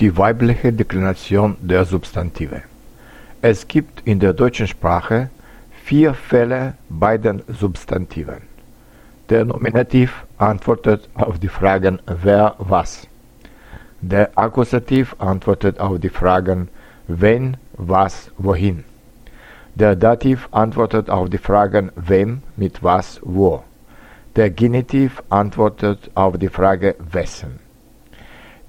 Die weibliche Deklination der Substantive. Es gibt in der deutschen Sprache vier Fälle bei den Substantiven. Der Nominativ antwortet auf die Fragen wer, was. Der Akkusativ antwortet auf die Fragen wen, was, wohin. Der Dativ antwortet auf die Fragen wem, mit was, wo. Der Genitiv antwortet auf die Frage wessen.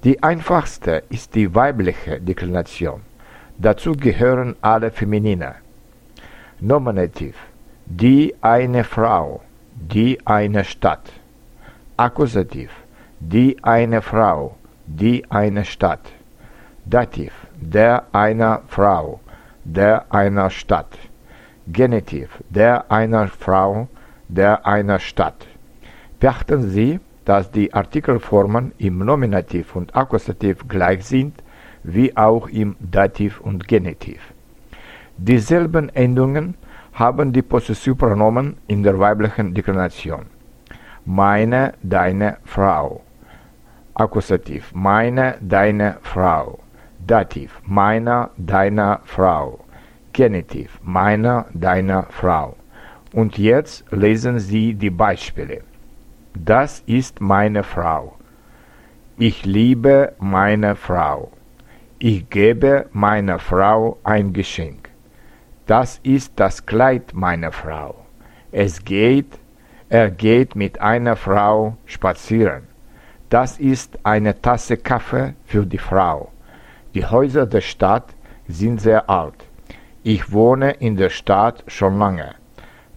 Die einfachste ist die weibliche Deklination. Dazu gehören alle Feminine. Nominativ die eine Frau, die eine Stadt. Akkusativ die eine Frau, die eine Stadt. Dativ der einer Frau, der einer Stadt. Genitiv der einer Frau, der einer Stadt. Beachten Sie, dass die Artikelformen im Nominativ und Akkusativ gleich sind, wie auch im Dativ und Genitiv. Dieselben Endungen haben die Possessivpronomen in der weiblichen Deklination. Meine, deine Frau. Akkusativ. Meine, deine Frau. Dativ. Meiner, deiner Frau. Genitiv. Meiner, deiner Frau. Und jetzt lesen Sie die Beispiele. Das ist meine Frau. Ich liebe meine Frau. Ich gebe meiner Frau ein Geschenk. Das ist das Kleid meiner Frau. Es geht, er geht mit einer Frau spazieren. Das ist eine Tasse Kaffee für die Frau. Die Häuser der Stadt sind sehr alt. Ich wohne in der Stadt schon lange.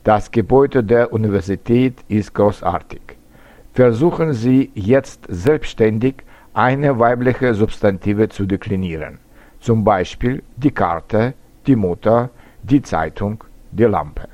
Das Gebäude der Universität ist großartig. Versuchen Sie jetzt selbstständig eine weibliche Substantive zu deklinieren. Zum Beispiel die Karte, die Mutter, die Zeitung, die Lampe.